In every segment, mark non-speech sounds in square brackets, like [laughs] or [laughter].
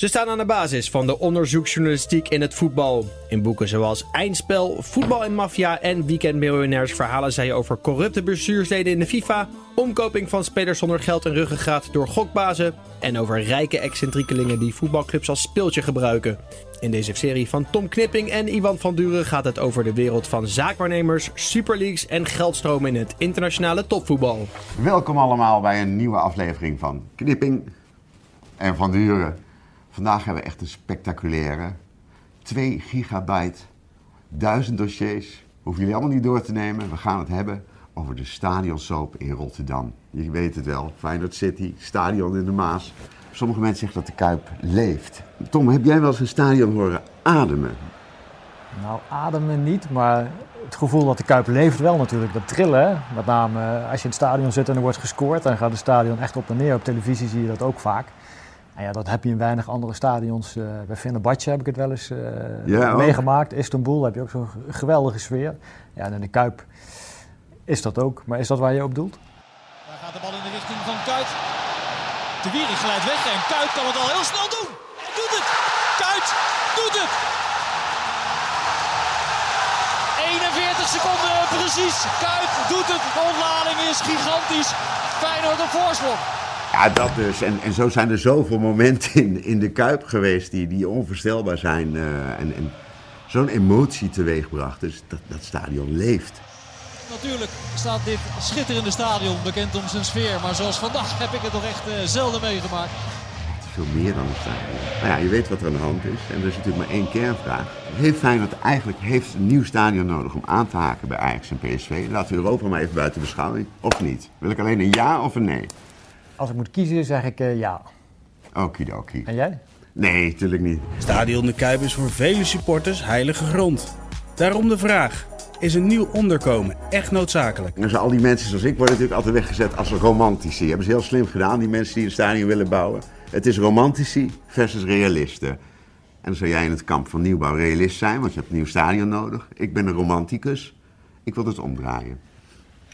Ze staan aan de basis van de onderzoeksjournalistiek in het voetbal. In boeken zoals Eindspel, Voetbal en Mafia en Weekendmiljonairs verhalen zij over corrupte bestuursleden in de FIFA, omkoping van spelers zonder geld en ruggengraat door gokbazen en over rijke excentriekelingen die voetbalclubs als speeltje gebruiken. In deze serie van Tom Knipping en Iwan van Duren gaat het over de wereld van zaakwaarnemers, superleagues en geldstromen in het internationale topvoetbal. Welkom allemaal bij een nieuwe aflevering van Knipping en Van Duren. Vandaag hebben we echt een spectaculaire 2 gigabyte, 1000 dossiers. Hoeven jullie allemaal niet door te nemen. We gaan het hebben over de stadionsoap in Rotterdam. Je weet het wel, Feyenoord City, stadion in de Maas. Sommige mensen zeggen dat de Kuip leeft. Tom, heb jij wel eens een stadion horen ademen? Nou, ademen niet, maar het gevoel dat de Kuip leeft wel natuurlijk. Dat trillen, met name eh, als je in het stadion zit en er wordt gescoord, dan gaat het stadion echt op en neer. Op televisie zie je dat ook vaak. En ja, dat heb je in weinig andere stadions. Uh, bij Fenerbahce heb ik het wel eens uh, ja, meegemaakt. Istanbul heb je ook zo'n geweldige sfeer. Ja, en in de Kuip is dat ook. Maar is dat waar je op doelt? Daar gaat de bal in de richting van Kuit. De Wierig glijdt weg en Kuit kan het al heel snel doen. Hij doet het! Kuit doet het! 41 seconden precies. Kuit doet het. De ontlading is gigantisch. Feyenoord een voorsprong. Ja, dat dus. En, en zo zijn er zoveel momenten in, in de Kuip geweest die, die onvoorstelbaar zijn. Uh, en, en zo'n emotie teweegbracht. Dus dat, dat stadion leeft. Natuurlijk staat dit schitterende stadion bekend om zijn sfeer. Maar zoals vandaag heb ik het toch echt uh, zelden meegemaakt. Het is veel meer dan een stadion. Nou ja, je weet wat er aan de hand is. En er is natuurlijk maar één kernvraag. Heeft Feyenoord eigenlijk heeft een nieuw stadion nodig om aan te haken bij Ajax en PSV? Laten we Europa maar even buiten beschouwing. Of niet? Wil ik alleen een ja of een nee? Als ik moet kiezen, zeg ik uh, ja. Okidoki. En jij? Nee, natuurlijk niet. Stadion de Kuip is voor vele supporters heilige grond. Daarom de vraag: is een nieuw onderkomen echt noodzakelijk? Dus al die mensen zoals ik worden natuurlijk altijd weggezet als romantici. Hebben ze heel slim gedaan, die mensen die een stadion willen bouwen. Het is romantici versus realisten. En dan zou jij in het kamp van nieuwbouw realist zijn, want je hebt een nieuw stadion nodig. Ik ben een romanticus. Ik wil het omdraaien.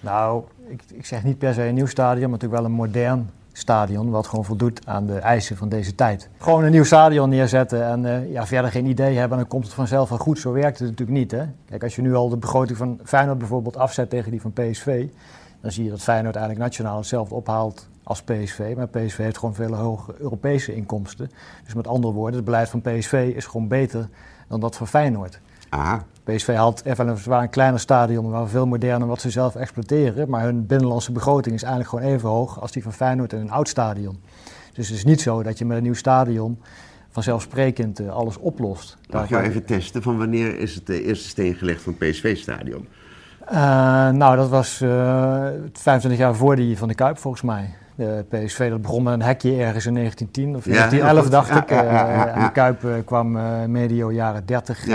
Nou, ik, ik, zeg niet per se een nieuw stadion, maar natuurlijk wel een modern stadion. Wat gewoon voldoet aan de eisen van deze tijd. Gewoon een nieuw stadion neerzetten en uh, ja, verder geen idee hebben. dan komt het vanzelf wel goed. Zo werkt het natuurlijk niet. Hè? Kijk, als je nu al de begroting van Feyenoord bijvoorbeeld afzet tegen die van PSV. Dan zie je dat Feyenoord eigenlijk nationaal hetzelfde ophaalt als PSV. Maar PSV heeft gewoon veel hogere Europese inkomsten. Dus met andere woorden, het beleid van PSV is gewoon beter dan dat van Feyenoord. Aha. PSV had even een kleiner stadion, maar veel moderner wat ze zelf exploiteren. Maar hun binnenlandse begroting is eigenlijk gewoon even hoog als die van Feyenoord in een oud stadion. Dus het is niet zo dat je met een nieuw stadion vanzelfsprekend uh, alles oplost. Mag ik jou even testen van wanneer is het de eerste steen gelegd van het PSV-stadion? Uh, nou, dat was uh, eh, 25 jaar voor die van de Kuip volgens mij. De PSV dat begon met een hekje ergens in 1910 of 1911 dacht ik. En de Kuip kwam medio jaren 30.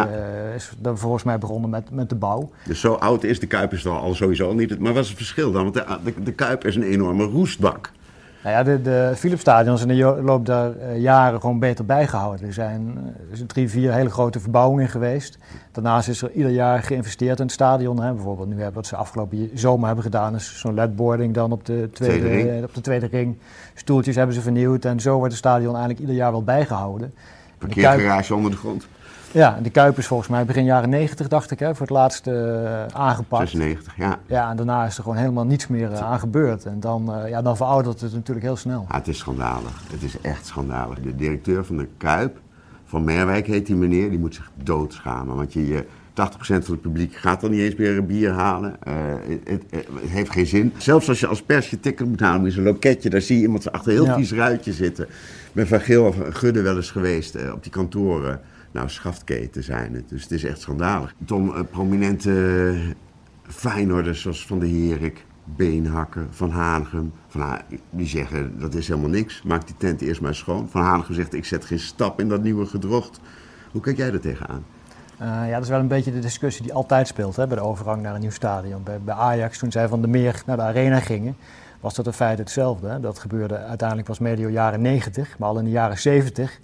is dan volgens mij begonnen met, met de bouw. Dus zo oud is de Kuip is al sowieso niet. Maar wat is het verschil dan? Want de, de, de Kuip is een enorme roestbak. Nou ja, de, de Philipsstadions in de loop der uh, jaren gewoon beter bijgehouden. Er zijn, er zijn drie, vier hele grote verbouwingen geweest. Daarnaast is er ieder jaar geïnvesteerd in het stadion. Hè. Bijvoorbeeld nu hebben wat ze afgelopen zomer hebben gedaan, is zo'n ledboarding dan op de, tweede, tweede ring. op de tweede ring. Stoeltjes hebben ze vernieuwd en zo wordt het stadion eigenlijk ieder jaar wel bijgehouden. Parkeergarage onder de grond. Ja, de Kuip is volgens mij begin jaren 90, dacht ik, hè, voor het laatst uh, aangepakt. 96, ja. Ja, en daarna is er gewoon helemaal niets meer uh, aan gebeurd. En dan, uh, ja, dan veroudert het natuurlijk heel snel. Ja, het is schandalig. Het is echt schandalig. De directeur van de Kuip, van Merwijk heet die meneer, die moet zich doodschamen. Want je, je 80% van het publiek gaat dan niet eens meer een bier halen. Het, het, het, heeft geen zin. Zelfs als je als pers je ticket moet halen met zo'n loketje, daar zie je iemand achter heel ja. vies ruitje zitten. Ik ben van Geel of Gudde wel eens geweest op die kantoren. Nou, schaftketen zijn het. Dus het is echt schandalig. Tom, uh, prominente Feyenoorders zoals Van de Herik, Beenhakker, Van Hanegem. Van die zeggen dat is helemaal niks. Maak die tent eerst maar schoon. Van Hanegem zegt ik zet geen stap in dat nieuwe gedrocht. Hoe kijk jij er tegenaan? Uh, ja, dat is wel een beetje de discussie die altijd speelt hè, bij de overgang naar een nieuw stadion. Bij, Ajax, toen zij van de Meer naar de Arena gingen, was dat in feite hetzelfde. Dat gebeurde uiteindelijk was medio jaren 90, maar al in de jaren 70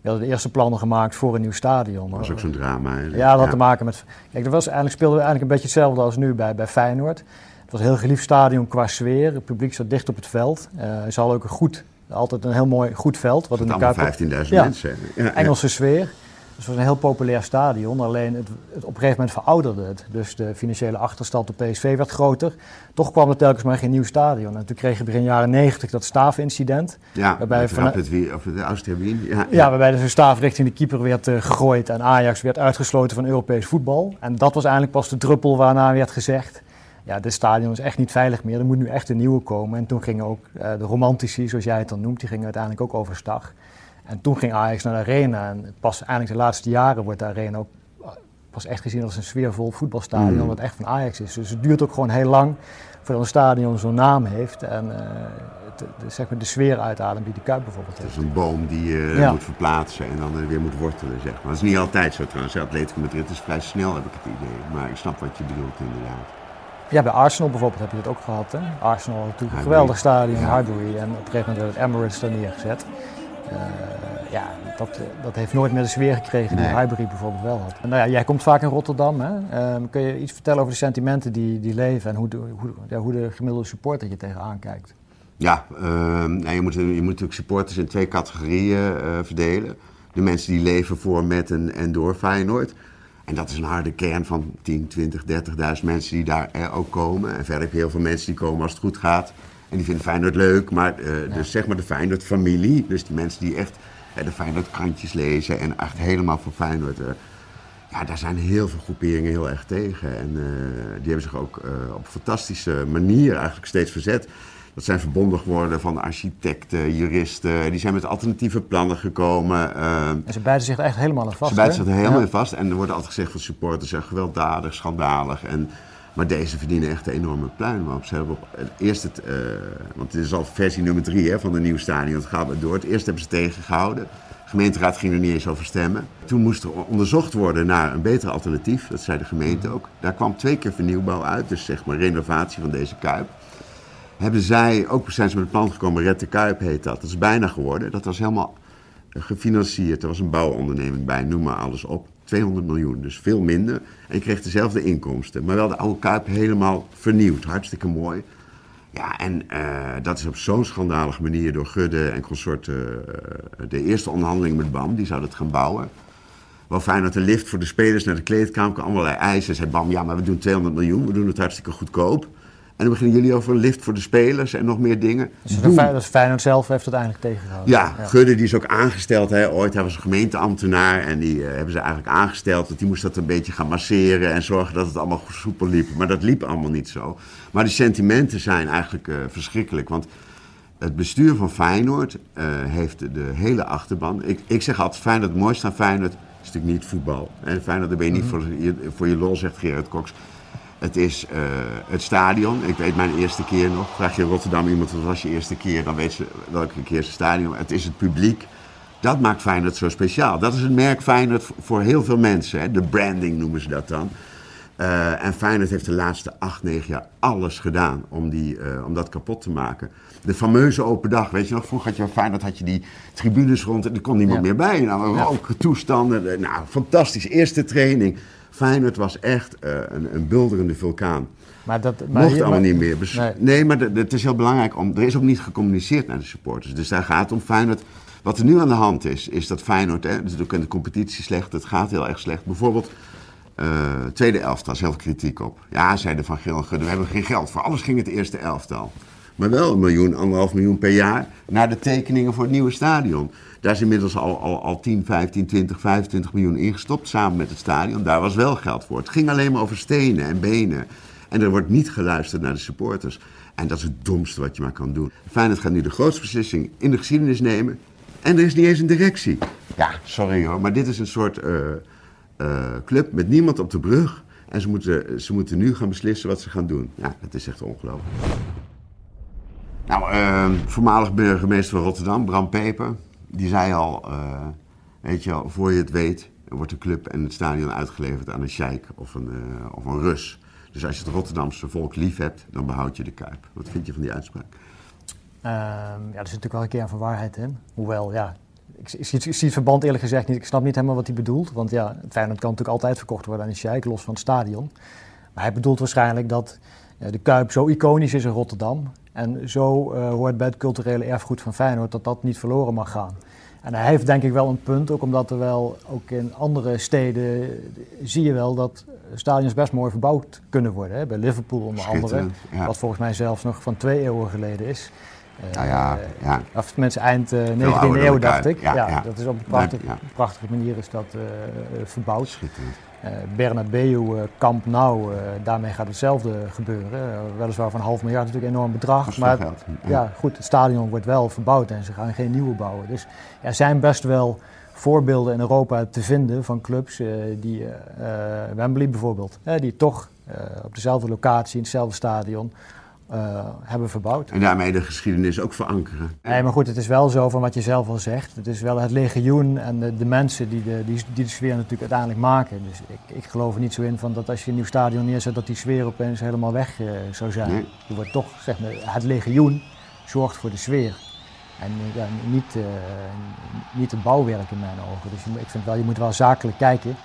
we hadden de eerste plannen gemaakt voor een nieuw stadion. Dat was ook zo'n drama. Hè? Ja, dat had te maken met. Kijk, dat was eigenlijk speelde eigenlijk een beetje hetzelfde als nu bij, bij Feyenoord. Het was een heel geliefd stadion qua sfeer. Het publiek zat dicht op het veld. Uh, ze hadden ook een goed Altijd een heel mooi, goed veld. Wat in de Kuip... 15.000 ja, mensen. Ja, Engelse sfeer. Het was een heel populair stadion, alleen het, het, op een gegeven moment verouderde het. Dus de financiële achterstand op PSV werd groter. Toch kwam er telkens maar geen nieuw stadion. En toen kreeg je begin jaren 90 dat staafincident. Ja, waarbij van, het, of de. Ja, ja, waarbij dus een staaf richting de keeper werd uh, gegooid en Ajax werd uitgesloten van Europees voetbal. En dat was eigenlijk pas de druppel waarna werd gezegd... Ja, dit stadion is echt niet veilig meer, er moet nu echt een nieuwe komen. En toen gingen ook uh, de romantici, zoals jij het dan noemt, die gingen uiteindelijk ook overstag. En toen ging Ajax naar de arena. En pas eigenlijk de laatste jaren wordt de arena ook eh, pas echt gezien als een sfeervol voetbalstadion, mm. wat echt van Ajax is. Dus het duurt ook gewoon heel lang voordat een stadion zo'n naam heeft. En uh, de, de, zeg maar de sfeer uitademt die de Kuip bijvoorbeeld heeft. Het is een boom die je uh, ja. moet verplaatsen en dan weer moet wortelen, zeg maar. Dat is niet altijd zo trouwens. Atletico Madrid is vrij snel, heb ik het idee. Maar ik snap wat je bedoelt inderdaad. Ja, bij Arsenal bijvoorbeeld heb je dat ook gehad. Hè? Arsenal had natuurlijk een geweldig stadion, ja. Highbury. En op een gegeven moment werd het Emirates daar neergezet. Uh, ja, dat, dat heeft nooit meer de sfeer gekregen die nee. Highbury bijvoorbeeld wel had. Nou ja, jij komt vaak in Rotterdam. Hè? Um, kun je iets vertellen over de sentimenten die, die leven en hoe de, hoe, ja, hoe de gemiddelde supporter je tegenaan kijkt? Ja, uh, nou, je, moet, je moet natuurlijk supporters in twee categorieën uh, verdelen. De mensen die leven voor, met en, en door Feyenoord. En dat is een harde kern van 10, 20, 30.000 mensen die daar ook komen. En verder heb je heel veel mensen die komen als het goed gaat. En die vinden Feyenoord leuk, maar uh, ja. dus zeg maar de Feyenoord-familie. Dus die mensen die echt uh, de Feyenoord-krantjes lezen en echt helemaal voor Feyenoord... Uh, ja, daar zijn heel veel groeperingen heel erg tegen. En die hebben zich ook op fantastische manier eigenlijk steeds verzet. Dat zijn verbonden geworden van architecten, juristen. Die zijn met alternatieve plannen gekomen. en ze bijten zich er echt helemaal aan vast. Ze bijten zich er helemaal in vast. En er wordt altijd gezegd van supporters zijn gewelddadig, schandalig. En maar deze verdienen echt een enorme pluim op. Ze hebben op het eerst het, uh, want dit is al versie nummer drie hè, van de nieuwe stadion, het gaat maar door. Het eerst hebben ze tegengehouden. De gemeenteraad ging er niet eens over stemmen. Toen moest er onderzocht worden naar een beter alternatief, dat zei de gemeente ook. Daar kwam twee keer vernieuwbouw uit, dus zeg maar renovatie van deze kuip. Hebben zij, ook ze met het plan gekomen, Red de Kuip heet dat. Dat is bijna geworden. Dat was helemaal gefinancierd. Er was een bouwonderneming bij, noem maar alles op. 200 miljoen, dus veel minder. En je kreeg dezelfde inkomsten. Maar wel de oude Kuip helemaal vernieuwd. Hartstikke mooi. Ja, en uh, dat is op zo'n schandalige manier door Gudde en consorten. Uh, de eerste onderhandeling met BAM, die zouden het gaan bouwen. Wel fijn dat de lift voor de spelers naar de kleedkamer. Allerlei eisen. Zei BAM, ja, maar we doen 200 miljoen. We doen het hartstikke goedkoop. En dan beginnen jullie over een lift voor de spelers en nog meer dingen. Dus dat is Feyenoord zelf heeft het eigenlijk tegengehouden. Ja, ja. Gudde die is ook aangesteld. Hè. Ooit hij was een gemeenteambtenaar en die uh, hebben ze eigenlijk aangesteld. Want die moest dat een beetje gaan masseren en zorgen dat het allemaal soepel liep. Maar dat liep allemaal niet zo. Maar de sentimenten zijn eigenlijk uh, verschrikkelijk. Want het bestuur van Feyenoord uh, heeft de hele achterban. Ik, ik zeg altijd, Feyenoord, het mooiste aan Feyenoord is natuurlijk niet voetbal. En Feyenoord, daar ben je niet voor je, voor je lol, zegt Gerard Cox. Het is uh, het stadion. Ik weet mijn eerste keer nog. Vraag je in Rotterdam iemand wat was je eerste keer, dan weet ze welke keer het stadion. Het is het publiek. Dat maakt Feyenoord zo speciaal. Dat is het merk Feyenoord voor heel veel mensen. Hè. De branding noemen ze dat dan. Uh, en Feyenoord heeft de laatste acht, negen jaar alles gedaan om, die, uh, om dat kapot te maken. De fameuze open dag, weet je nog, vroeger had je Feyenoord had je die tribunes rond en er kon niemand ja. meer bij. Nou, ja. toestanden, nou, fantastisch. Eerste training. Feyenoord was echt uh, een, een bulderende vulkaan. Maar dat maar mocht allemaal maar, niet meer. Nee, nee maar het is heel belangrijk om. Er is ook niet gecommuniceerd naar de supporters. Dus daar gaat het om Feyenoord. Wat er nu aan de hand is, is dat Feyenoord. Hè, dus ook in de competitie slecht. Het gaat heel erg slecht. Bijvoorbeeld. Uh, tweede elftal, zelf kritiek op. Ja, zeiden Van Geel we hebben geen geld voor. Alles ging het eerste elftal. Maar wel een miljoen, anderhalf miljoen per jaar naar de tekeningen voor het nieuwe stadion. Daar is inmiddels al, al, al 10, 15, 20, 25 miljoen ingestopt samen met het stadion. Daar was wel geld voor. Het ging alleen maar over stenen en benen. En er wordt niet geluisterd naar de supporters. En dat is het domste wat je maar kan doen. Feyenoord gaat nu de grootste beslissing in de geschiedenis nemen. En er is niet eens een directie. Ja, sorry hoor, maar dit is een soort uh, uh, club met niemand op de brug. En ze moeten, ze moeten nu gaan beslissen wat ze gaan doen. Ja, dat is echt ongelooflijk. Nou, uh, voormalig burgemeester van Rotterdam, Bram Peper, die zei al, uh, weet je voor je het weet, wordt de club en het stadion uitgeleverd aan een sheik of een, uh, of een Rus. Dus als je het Rotterdamse volk lief hebt, dan behoud je de Kuip. Wat vind je van die uitspraak? Um, ja, er zit natuurlijk wel een keer van waarheid in. Hoewel, ja, ik, zie het verband eerlijk gezegd niet. Ik snap niet helemaal wat hij bedoelt. Want ja, Feyenoord kan natuurlijk altijd verkocht worden aan een sheik, los van het stadion. Maar hij bedoelt waarschijnlijk dat uh, de Kuip zo iconisch is in Rotterdam. En zo uh, hoort bij het culturele erfgoed van Feyenoord dat dat niet verloren mag gaan. En hij heeft denk ik wel een punt, ook omdat er wel, ook in andere steden zie je wel dat stadions best mooi verbouwd kunnen worden. Hè? Bij Liverpool onder andere, wat volgens mij zelfs nog van twee eeuwen geleden is. Ja, ja, ja. Of mensen eind uh, 19e eeuw, dacht ik. Ja, dat is op een prachtige, prachtige manier is dat uh, verbouwd. Schitterend. Uh, Bernabeu, uh, Camp Nou, uh, daarmee gaat hetzelfde gebeuren. weliswaar van een half miljard natuurlijk een enorm bedrag. Maar geld. ja. goed, het stadion wordt wel verbouwd en ze gaan geen nieuwe bouwen. Dus er zijn best wel voorbeelden in Europa te vinden van clubs, die, Wembley bijvoorbeeld, die toch op dezelfde locatie, in hetzelfde stadion, uh, hebben verbouwd. En daarmee de geschiedenis ook verankeren. Nee, maar goed, het is wel zo van wat je zelf al zegt. Het is wel het legioen en de, de mensen die de, die, die de sfeer natuurlijk uiteindelijk maken. Dus ik, ik geloof er niet zo in van dat als je een nieuw stadion neerzet, dat die sfeer opeens helemaal weg uh, zou zijn. Nee. Je wordt toch, zeg maar, het legioen zorgt voor de sfeer. En ja, niet, uh, niet het bouwwerk in mijn ogen. Dus ik vind wel, je moet wel zakelijk kijken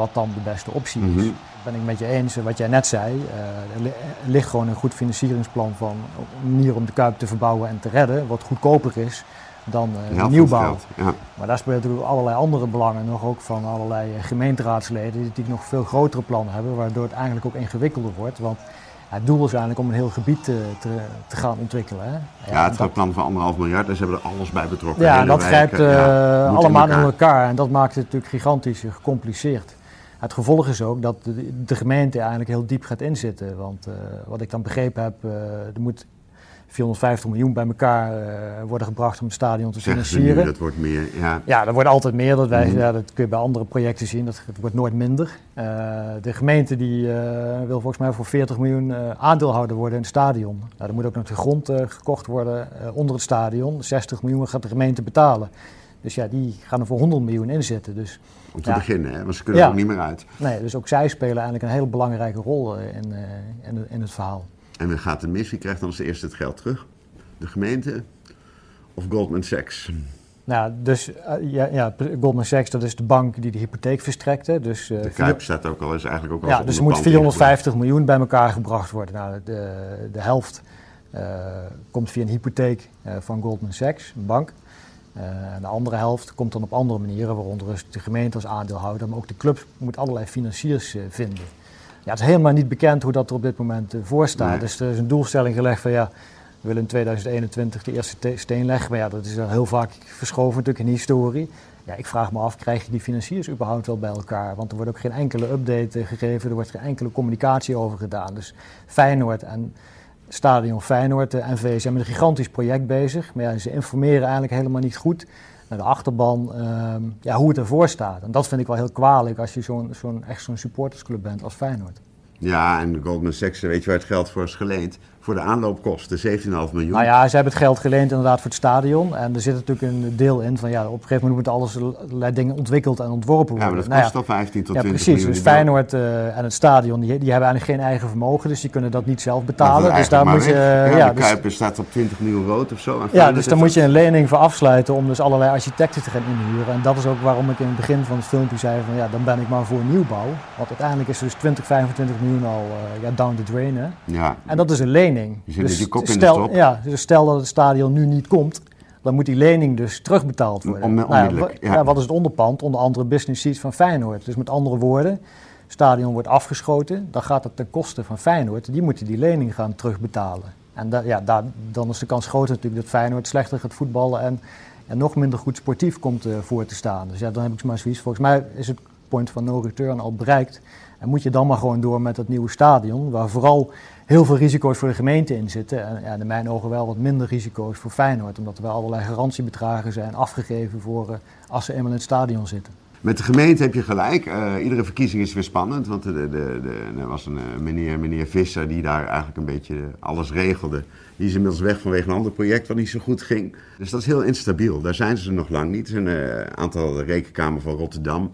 wat dan de beste optie is. Mm -hmm. Ben ik met je eens, wat jij net zei, uh, er ligt gewoon een goed financieringsplan van een manier om de Kuip te verbouwen en te redden, wat goedkoper is dan uh, nieuwbouw. ja. Maar daar spelen natuurlijk allerlei andere belangen nog, ook van allerlei gemeenteraadsleden die nog veel grotere plannen hebben, waardoor het eigenlijk ook ingewikkelder wordt. Want het doel is eigenlijk om een heel gebied te, te, te gaan ontwikkelen. Hè? Ja, ja het dat... plan van anderhalf miljard, dus ze hebben er alles bij betrokken. Ja, dat grijpt uh, allemaal in elkaar. in elkaar en dat maakt het natuurlijk gigantisch gecompliceerd. Het gevolg is ook dat de, de gemeente eigenlijk heel diep gaat inzitten. Want uh, wat ik dan begrepen heb, uh, er moet 450 miljoen bij elkaar uh, worden gebracht om het stadion te financieren. Nu, dat wordt meer, ja. Ja, dat wordt altijd meer. Dat, wij, mm. ja, dat kun je bij andere projecten zien. Dat, het wordt nooit minder. de gemeente die wil volgens mij voor 40 miljoen aandeelhouder worden in het stadion. Nou, er moet ook nog de grond gekocht worden onder het stadion. 60 miljoen gaat de gemeente betalen. Dus ja, die gaan er voor 100 miljoen inzetten. Dus, Om te beginnen, hè? want ze kunnen ja. er ook niet meer uit. Nee, dus ook zij spelen eigenlijk een hele belangrijke rol in, in, in het verhaal. En wie gaat er mis? Wie krijgt dan als eerste het geld terug? De gemeente of Goldman Sachs? Nou, dus uh, ja, ja, Goldman Sachs, dat is de bank die de hypotheek verstrekte. Dus, uh, de Kuip staat ook al, is eigenlijk ook al Ja, dus er moet 450 miljoen bij elkaar gebracht worden. Nou, de, de helft uh, komt via een hypotheek van Goldman Sachs, een bank. Uh, de andere helft komt dan op andere manieren, waaronder dus de gemeente als aandeelhouder, maar ook de club moet allerlei financiers uh, vinden. Ja, het is helemaal niet bekend hoe dat er op dit moment uh, voor staat. Nee. Dus er is een doelstelling gelegd van ja, we willen in 2021 de eerste steen leggen. Maar ja, dat is al heel vaak verschoven natuurlijk in de historie. Ja, ik vraag me af, krijg je die financiers überhaupt wel bij elkaar? Want er wordt ook geen enkele update gegeven, er wordt geen enkele communicatie over gedaan. Dus Feyenoord en Stadion Feyenoord, de NV, zijn met een gigantisch project bezig. Maar ja, ze informeren eigenlijk helemaal niet goed naar de achterban uh, ja, hoe het ervoor staat. En dat vind ik wel heel kwalijk als je zo'n, echt zo'n supportersclub bent als Feyenoord. Ja, en Goldman Sachs, weet je waar het geld voor is geleend? Voor de aanloopkosten, 17,5 miljoen. Nou ja, ze hebben het geld geleend inderdaad voor het stadion. En er zit natuurlijk een deel in van ja, op een gegeven moment moet alles allerlei dingen ontwikkeld en ontworpen worden. Ja, maar dat nou kost al 15 tot ja, 20 precies. miljoen. Dus Feyenoord uh, en het stadion, die, die hebben eigenlijk geen eigen vermogen, dus die kunnen dat niet zelf betalen. Dus daar moet je... ja, ja, de dus, Kuiper staat op 20 miljoen rood of zo. ja, dus daar moet je een lening voor afsluiten om dus allerlei architecten te gaan inhuren. En dat is ook waarom ik in het begin van het filmpje zei van ja, dan ben ik maar voor nieuwbouw. Want uiteindelijk is er dus 20, 25 miljoen al uh, ja, down the drain. Hè? Ja. En dat is een lening. Je zit dus die kop in stel, de. Ja, dus stel dat het stadion nu niet komt, dan moet die lening dus terugbetaald worden. Om, Nou ja, ja. wat is het onderpand? Onder andere business seats van Feyenoord. Dus met andere woorden, het stadion wordt afgeschoten, dan gaat het ten koste van Feyenoord. Die moeten die lening gaan terugbetalen. En da- ja, daar, dan is de kans groter natuurlijk dat Feyenoord slechter gaat voetballen en, en nog minder goed sportief komt eh, voor te staan. Dus ja, dan heb ik maar zoiets. Volgens mij is het point van no return al bereikt. En moet je dan maar gewoon door met dat nieuwe stadion, waar vooral heel veel risico's voor de gemeente in zitten. En ja, in mijn ogen wel wat minder risico's voor Feyenoord, omdat er wel allerlei garantiebedragen zijn afgegeven voor eh, als ze eenmaal in het stadion zitten. Met de gemeente heb je gelijk. Eh, iedere verkiezing is weer spannend. Want de, de, de, er was een eh, meneer, meneer Visser die daar eigenlijk een beetje alles regelde. Die is inmiddels weg vanwege een ander project wat niet zo goed ging. Dus dat is heel instabiel. Daar zijn ze nog lang niet. Er zijn een aantal rekenkamer van Rotterdam.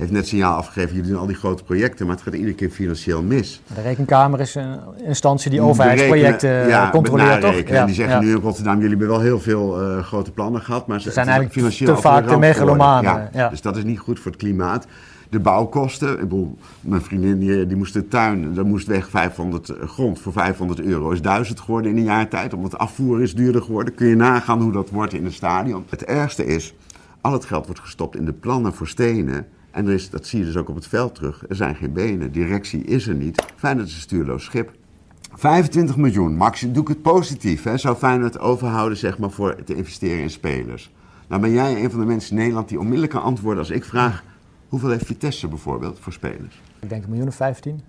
Heeft net signaal afgegeven, jullie doen al die grote projecten, maar het gaat iedere keer financieel mis. De rekenkamer is een instantie die overheidsprojecten ja, controleert, toch? benarekenen. En die zeggen nu in Rotterdam, jullie hebben wel heel veel eh, grote plannen gehad, maar ze zijn eigenlijk financieel te vaak de megalomanen, Ja, ja. Dus dat is niet goed voor het klimaat. De bouwkosten, ik bedoel, mijn vriendin die, die moest de tuin, daar moest weg 500 grond voor 500 euro. Is 1000 geworden in een jaar tijd, omdat afvoer is duurder geworden. Kun je nagaan hoe dat wordt in een stadion. Het ergste is, al het geld wordt gestopt in de plannen voor stenen. En er is, dat zie je dus ook op het veld terug. Er zijn geen benen, directie is er niet. Feyenoord is een stuurloos schip. 25 miljoen, max, doe ik het positief, hè, zou Feyenoord overhouden zeg maar, voor te investeren in spelers. Nou ben jij een van de mensen in Nederland die onmiddellijk kan antwoorden als ik vraag... hoeveel heeft Vitesse bijvoorbeeld voor spelers? Ik denk een miljoen of 15.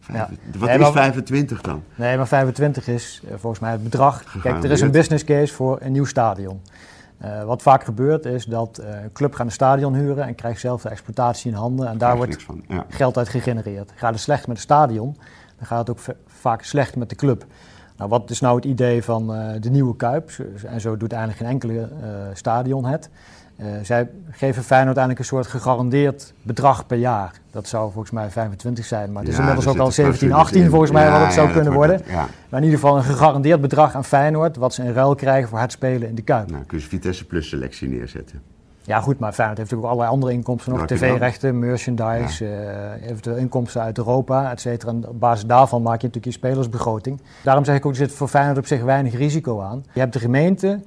Vijf- Ja. Wat Nee, is maar- 25 dan? Nee, maar 25 is eh, volgens mij het bedrag. Kijk, er is een business case voor een nieuw stadion. Eh, wat vaak gebeurt is dat eh, een club gaat een stadion huren en krijgt zelf de exploitatie in handen. En daar wordt niks van. Ja. geld uit gegenereerd. Gaat het slecht met het stadion, dan gaat het ook vaak slecht met de club. Nou, wat is nou het idee van eh, de nieuwe Kuip? En zo doet eigenlijk geen enkele eh, stadion het. Eh, zij geven Feyenoord eigenlijk een soort gegarandeerd bedrag per jaar. Dat zou volgens mij 25 zijn, maar het is Ja, inmiddels er ook al zitten 17, clausules 18 in. volgens mij Ja, wat het zou ja, kunnen worden. het, Maar in ieder geval een gegarandeerd bedrag aan Feyenoord, wat ze in ruil krijgen voor het spelen in de Kuip. nou kun je Vitesse Plus selectie neerzetten. Ja goed, maar Feyenoord heeft natuurlijk ook allerlei andere inkomsten nog. Dan? TV-rechten, merchandise, eh, eventueel inkomsten uit Europa, et cetera. En op basis daarvan maak je natuurlijk je spelersbegroting. Daarom zeg ik ook, er zit voor Feyenoord op zich weinig risico aan. Je hebt de gemeente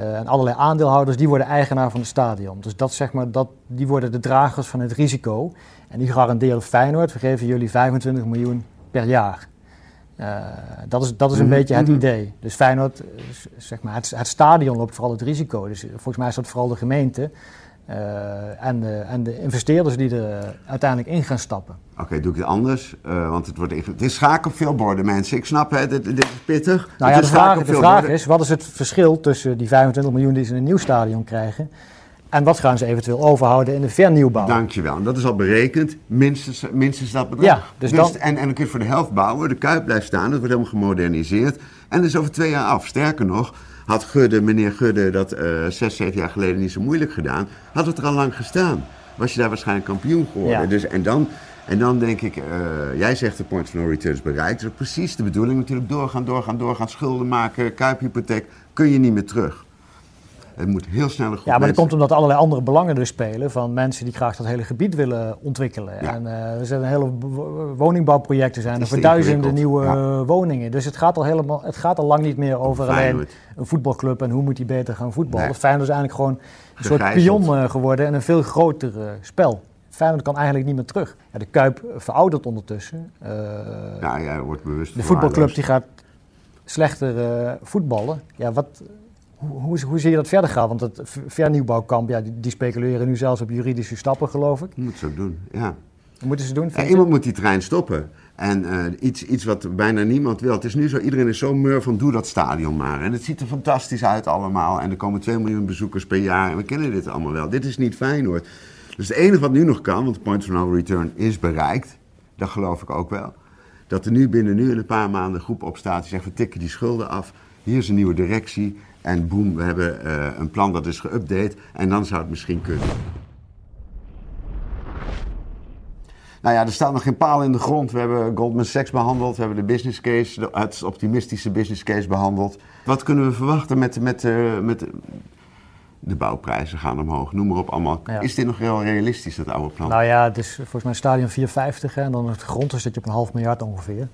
en allerlei aandeelhouders, die worden eigenaar van het stadion. Dus dat, zeg maar, dat, die worden de dragers van het risico. En die garanderen Feyenoord, we geven jullie 25 miljoen per jaar. Eh, dat is, dat is een Mhm, beetje het mhm. idee. Dus Feyenoord, eh, zeg maar, het, het stadion loopt vooral het risico. Dus eh, volgens mij is dat vooral de gemeente eh, en, de, en de investeerders die er eh, uiteindelijk in gaan stappen. Oké, doe ik het anders, eh, want het, wordt het is schaak op veel borden mensen. Ik snap het, dit, dit is pittig. Nou ja, de vraag, de vraag is, wat is het verschil tussen die 25 miljoen die ze in een nieuw stadion krijgen... en wat gaan ze eventueel overhouden in de vernieuwbouw? Dankjewel. En dat is al berekend. Minstens, minstens dat bedrag. Ja, dus dan- en, en dan kun je voor de helft bouwen. De Kuip blijft staan. Het wordt helemaal gemoderniseerd. En dat is over twee jaar af. Sterker nog, had Gudde, meneer Gudde dat eh, zes, zeven jaar geleden niet zo moeilijk gedaan. Had het er al lang gestaan. Was je daar waarschijnlijk kampioen geworden. Ja. Dus, en, dan, en dan denk ik, eh, jij zegt de point of no return is bereikt. Dat is precies de bedoeling natuurlijk. Doorgaan, doorgaan, doorgaan. Schulden maken, Kuiphypotheek. Kun je niet meer terug. Het moet heel snel een Ja, maar dat komt omdat allerlei andere belangen dus spelen van mensen die graag dat hele gebied willen ontwikkelen. Ja. En eh, er zijn hele wo- woningbouwprojecten zijn er duizenden nieuwe ja. eh, woningen. Dus het gaat al helemaal, het gaat al lang niet meer over alleen een voetbalclub en hoe moet die beter gaan voetballen. Nee. Feyenoord is eigenlijk gewoon een soort pion eh, geworden en een veel groter spel. Feyenoord kan eigenlijk niet meer terug. Ja, de Kuip veroudert ondertussen. Eh, Ja, jij wordt bewust de voetbalclub die gaat slechter voetballen. Ja, wat, hoe, hoe, hoe zie je dat verder gaan? Want het ver- vernieuwbouwkamp, ja, die, die speculeren nu zelfs op juridische stappen, geloof ik. Je moet het ook doen, ja. Moeten ze doen? Ja, iemand moet die trein stoppen. En eh, iets, iets wat bijna niemand wil. Het is nu zo, iedereen is zo mur van doe dat stadion maar. En het ziet er fantastisch uit allemaal. En er komen 2 miljoen bezoekers per jaar. En we kennen dit allemaal wel. Dit is niet fijn hoor. Dus het enige wat nu nog kan, want de point of no return is bereikt. Dat geloof ik ook wel. Dat er nu binnen nu in een paar maanden een groep opstaat die zegt we tikken die schulden af. Hier is een nieuwe directie. En boem, we hebben eh, een plan dat is geüpdate. En dan zou het misschien kunnen. Nou ja, er staat nog geen paal in de grond. We hebben Goldman Sachs behandeld, we hebben de business case, de, het optimistische business case behandeld. Wat kunnen we verwachten met, met, eh, met de bouwprijzen gaan omhoog, noem maar op allemaal. Ja. Is dit nog heel realistisch, dat oude plan? Nou ja, het is volgens mij stadion 450 hè, en dan het grond dan zit je op een half miljard ongeveer.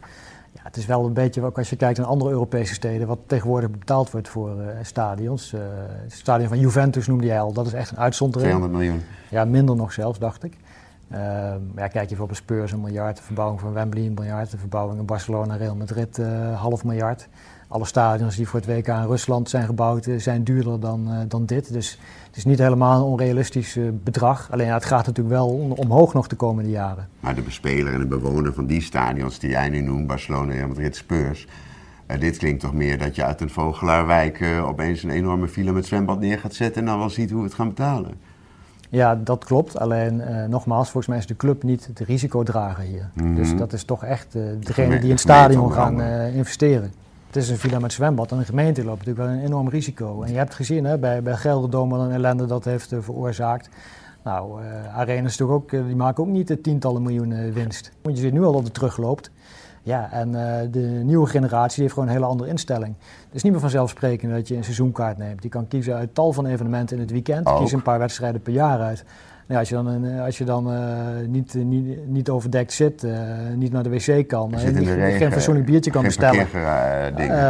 Het is wel een beetje, ook als je kijkt naar andere Europese steden, wat tegenwoordig betaald wordt voor eh, stadions. Eh, het stadion van Juventus noemde jij al, dat is echt een uitzondering. 200 miljoen. Ja, minder nog zelfs, dacht ik. Ehm, ja, kijk je bijvoorbeeld Spurs een miljard, de verbouwing van Wembley een miljard, de verbouwing in Barcelona, Real Madrid eh half miljard. Alle stadions die voor het WK in Rusland zijn gebouwd eh, zijn duurder dan, eh, dan dit. Dus het is niet helemaal een onrealistisch eh, bedrag. Alleen ja, het gaat natuurlijk wel om- omhoog nog de komende jaren. Maar de bespeler en de bewoner van die stadions die jij nu noemt, Barcelona, Real Madrid, Spurs. dit klinkt toch meer dat je uit een Vogelaarwijk opeens een enorme file met zwembad neer gaat zetten en dan wel ziet hoe we het gaan betalen. Ja, dat klopt. Alleen nogmaals, volgens mij is de club niet het risicodrager hier. Mhm. Dus dat is toch echt degene die in de het stadion gaan investeren. Het is een villa met zwembad en een gemeente loopt natuurlijk wel een enorm risico. En je hebt gezien hè, bij, bij Gelderdoom wat een ellende dat heeft eh, veroorzaakt. Nou, uh, arenas toch ook, die maken ook niet de tientallen miljoenen winst. Want je ziet nu al dat het terugloopt. Ja, en de nieuwe generatie heeft gewoon een hele andere instelling. Het is niet meer vanzelfsprekend dat je een seizoenkaart neemt. Je kan kiezen uit tal van evenementen in het weekend. Kies een paar wedstrijden per jaar uit. Nou, als je dan, uh, als je dan uh, niet, niet, niet overdekt zit, uh, niet naar de wc kan, niet, regen, geen fatsoenlijk biertje kan bestellen,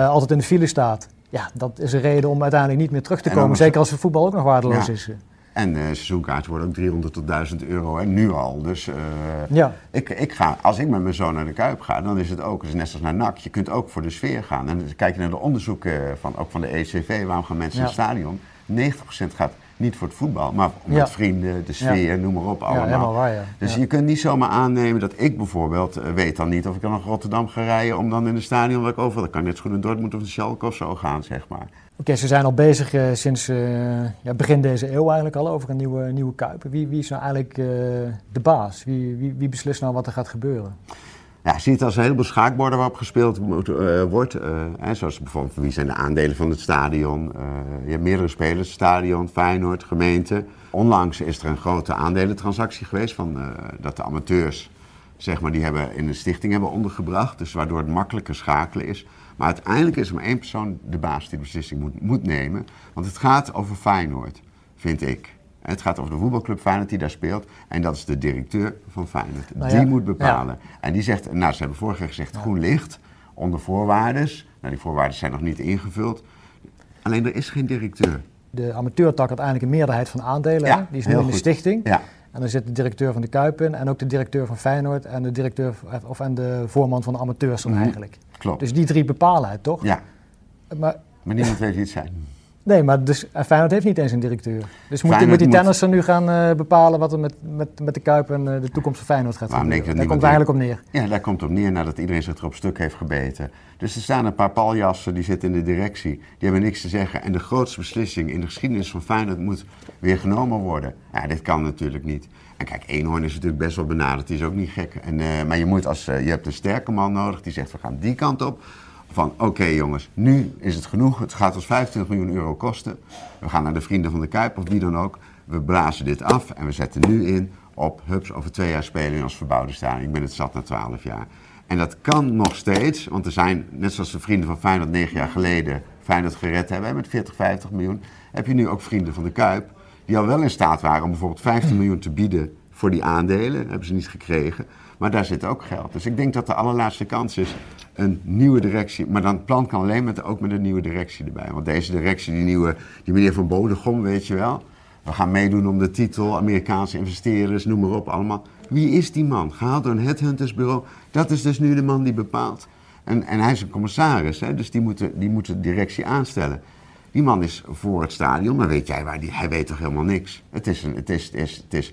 altijd in de file staat. Ja, dat is een reden om uiteindelijk niet meer terug te komen. Zeker als het voetbal ook nog waardeloos ja. is. En uh, seizoenkaarten worden ook 300 tot 1000 euro, en nu al. Dus ja. ik, ik ga, als ik met mijn zoon naar de Kuip ga, dan is het ook net als naar NAC. Je kunt ook voor de sfeer gaan. En dan kijk je naar de onderzoeken van, ook van de ECV, waarom gaan mensen ja. in het stadion? 90% gaat niet voor het voetbal, maar met vrienden, de sfeer, noem maar op allemaal. Waar, dus je kunt niet zomaar aannemen dat ik bijvoorbeeld uh, weet dan niet of ik dan naar Rotterdam ga rijden om dan in het stadion waar ik over, dan kan ik net zo goed in Dortmund of de Schalke of zo gaan, zeg maar. Oké, ze zijn al bezig uh, sinds uh, ja, begin deze eeuw eigenlijk al over een nieuwe, nieuwe Kuip. Wie, wie is nou eigenlijk de baas? Wie, wie, wie beslist nou wat er gaat gebeuren? Ja, je ziet het als een heleboel schaakborden waarop gespeeld moet, uh, wordt. Uh, hè, zoals bijvoorbeeld wie zijn de aandelen van het stadion. Uh, je hebt meerdere spelers, stadion, Feyenoord, gemeente. Onlangs is er een grote aandelentransactie geweest van dat de amateurs, zeg maar, die hebben in een stichting hebben ondergebracht. Dus waardoor het makkelijker schakelen is. Maar uiteindelijk is er maar één persoon de baas die de beslissing moet, moet nemen. Want het gaat over Feyenoord, vind ik. Het gaat over de voetbalclub Feyenoord die daar speelt. En dat is de directeur van Feyenoord. Nou die moet bepalen. En die zegt, nou ze hebben vorige keer gezegd groen licht, onder voorwaarden. Nou die voorwaarden zijn nog niet ingevuld. Alleen er is geen directeur. De amateurtak had eigenlijk een meerderheid van aandelen. die is nu in de stichting. Ja. En dan zit de directeur van de Kuip in en ook de directeur van Feyenoord en de, directeur, of, en de voorman van de amateurs dan mhm. eigenlijk. Klopt. Dus die drie bepalen het, toch? Ja. Maar, maar niemand weet wie het zijn. Nee, maar dus, eh, Feyenoord heeft niet eens een directeur. Dus moet, moet die tennisser nu gaan uh, bepalen wat er met, met, met de Kuip en uh, de toekomst van Feyenoord gaat gebeuren? Daar komt het eigenlijk op neer. Ja, daar komt op neer nadat iedereen zich er op stuk heeft gebeten. Dus er staan een paar paljassen, die zitten in de directie, die hebben niks te zeggen. En de grootste beslissing in de geschiedenis van Feyenoord moet weer genomen worden. Ja, dit kan natuurlijk niet. En kijk, Eenhoorn is natuurlijk best wel benaderd, die is ook niet gek. En, uh, maar je, moet als, je hebt een sterke man nodig die zegt, we gaan die kant op van oké jongens, nu is het genoeg. Het gaat ons 25 miljoen euro kosten. We gaan naar de vrienden van de Kuip of wie dan ook. We blazen dit af en we zetten nu in op hups over twee jaar spelen in ons verbouwde staan. Ik ben het zat na 12 jaar. En dat kan nog steeds, want er zijn, net zoals de vrienden van Feyenoord negen jaar geleden Feyenoord gered hebben met 40, 50 miljoen, heb je nu ook vrienden van de Kuip die al wel in staat waren om bijvoorbeeld 15 miljoen te bieden voor die aandelen. hebben ze niet gekregen. Maar daar zit ook geld. Dus ik denk dat de allerlaatste kans is een nieuwe directie. Maar dan het plan kan alleen met, ook met een nieuwe directie erbij. Want deze directie, die nieuwe, die meneer Van Bodegom, weet je wel. We gaan meedoen om de titel, Amerikaanse investeerders, noem maar op, allemaal. Wie is die man? Gehaald door een headhuntersbureau. Dat is dus nu de man die bepaalt. En, en hij is een commissaris, hè, dus die moet, die moet de directie aanstellen. Die man is voor het stadion, maar weet jij waar die, hij weet toch helemaal niks. Het is, een, het is, het is, het is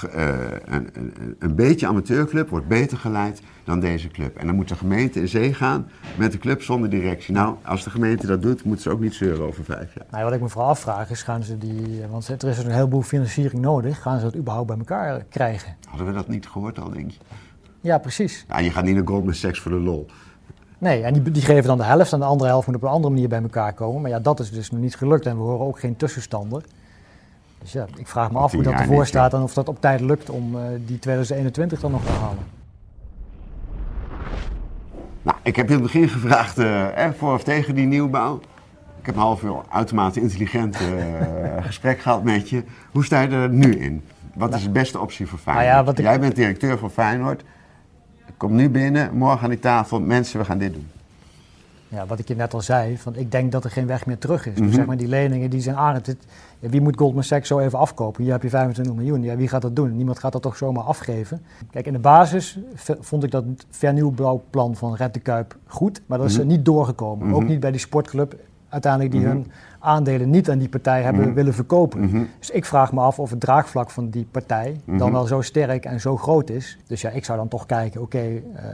de, uh, een, een, een, beetje amateurclub wordt beter geleid dan deze club. En dan moet de gemeente in zee gaan met de club zonder directie. Nou, als de gemeente dat doet, moeten ze ook niet zeuren over vijf jaar. Nou, wat ik me vooral afvraag is, gaan ze die, want er is een heleboel financiering nodig, gaan ze dat überhaupt bij elkaar krijgen? Hadden we dat niet gehoord al, denk je? Ja, precies. Ja, je gaat niet naar Goldman Sachs voor de lol. Nee, en die, die, geven dan de helft en de andere helft moet op een andere manier bij elkaar komen. Maar ja, dat is dus nog niet gelukt en we horen ook geen tussenstanden. Dus ja, ik vraag me af hoe dat ervoor staat en of dat op tijd lukt om uh, die 2021 dan nog te halen. Nou, ik heb in het begin gevraagd uh, voor of tegen die nieuwbouw. Ik heb een half uur uitermate intelligent uh, [laughs] gesprek gehad met je. Hoe sta je er nu in? Wat nou, is de beste optie voor nou Feyenoord? ja, Jij bent directeur van Feyenoord. Kom nu binnen, morgen aan die tafel. Mensen, we gaan dit doen. Ja, wat ik je net al zei, van ik denk dat er geen weg meer terug is. Dus mhm. zeg maar die leningen die zijn aardig. wie moet Goldman Sachs zo even afkopen? Hier heb je 25 miljoen. Ja, wie gaat dat doen? Niemand gaat dat toch zomaar afgeven. Kijk, in de basis vond ik dat vernieuwbouwplan van Red de Kuip goed, maar dat is mm niet doorgekomen. Mhm. Ook niet bij die sportclub uiteindelijk die mhm. hun aandelen niet aan die partij hebben willen verkopen. Dus ik vraag me af of het draagvlak van die partij dan wel zo sterk en zo groot is. Dus ja, ik zou dan toch kijken, oké, eh,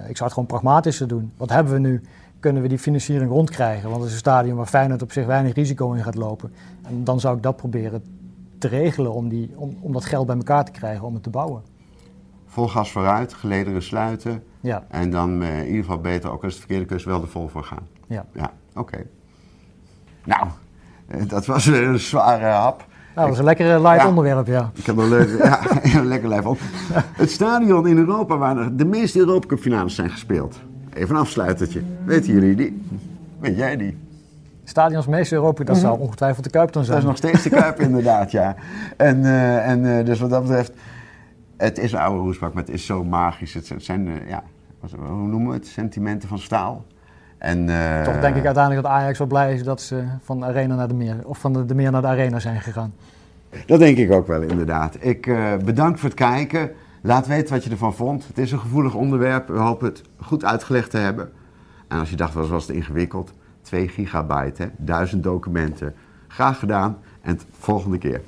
ik zou het gewoon pragmatischer doen. Wat hebben we nu? Kunnen we die financiering rondkrijgen. Want het is een stadion waar Feyenoord op zich weinig risico in gaat lopen. En dan zou ik dat proberen te regelen om, die, om, om dat geld bij elkaar te krijgen om het te bouwen. Vol gas vooruit, gelederen sluiten. Ja. En dan uh, in ieder geval beter, ook als het verkeerde kust, wel er vol voor gaan. Ja. Ja, oké. Nou, eh, dat was een zware hap. dat was een lekker light Ja. onderwerp, ja. Ik heb een leuk, ja, [laughs] een lekker lijf op. Het stadion in Europa waar de meeste Europa Cup finales zijn gespeeld. Even een afsluitertje. Weten jullie die? Weet jij die? Stadions meest Europa, dat zou ongetwijfeld de Kuip dan Mhm. Dat zijn. is nog steeds de Kuip [laughs] inderdaad, ja. En, eh, en eh, dus wat dat betreft, het is een oude roesbak, maar het is zo magisch. Het zijn, eh, ja, wat- hoe noemen we het? Sentimenten van staal. En, Toch denk ik uiteindelijk dat Ajax wel blij is dat ze van de arena naar de meer, of van de, de meer naar de arena zijn gegaan. Dat denk ik ook wel, inderdaad. Ik bedank voor het kijken. Laat weten wat je ervan vond. Het is een gevoelig onderwerp. We hopen het goed uitgelegd te hebben. En als je dacht, wat was het ingewikkeld? 2 gigabyte, hè? 1000 documenten. Graag gedaan en tot volgende keer.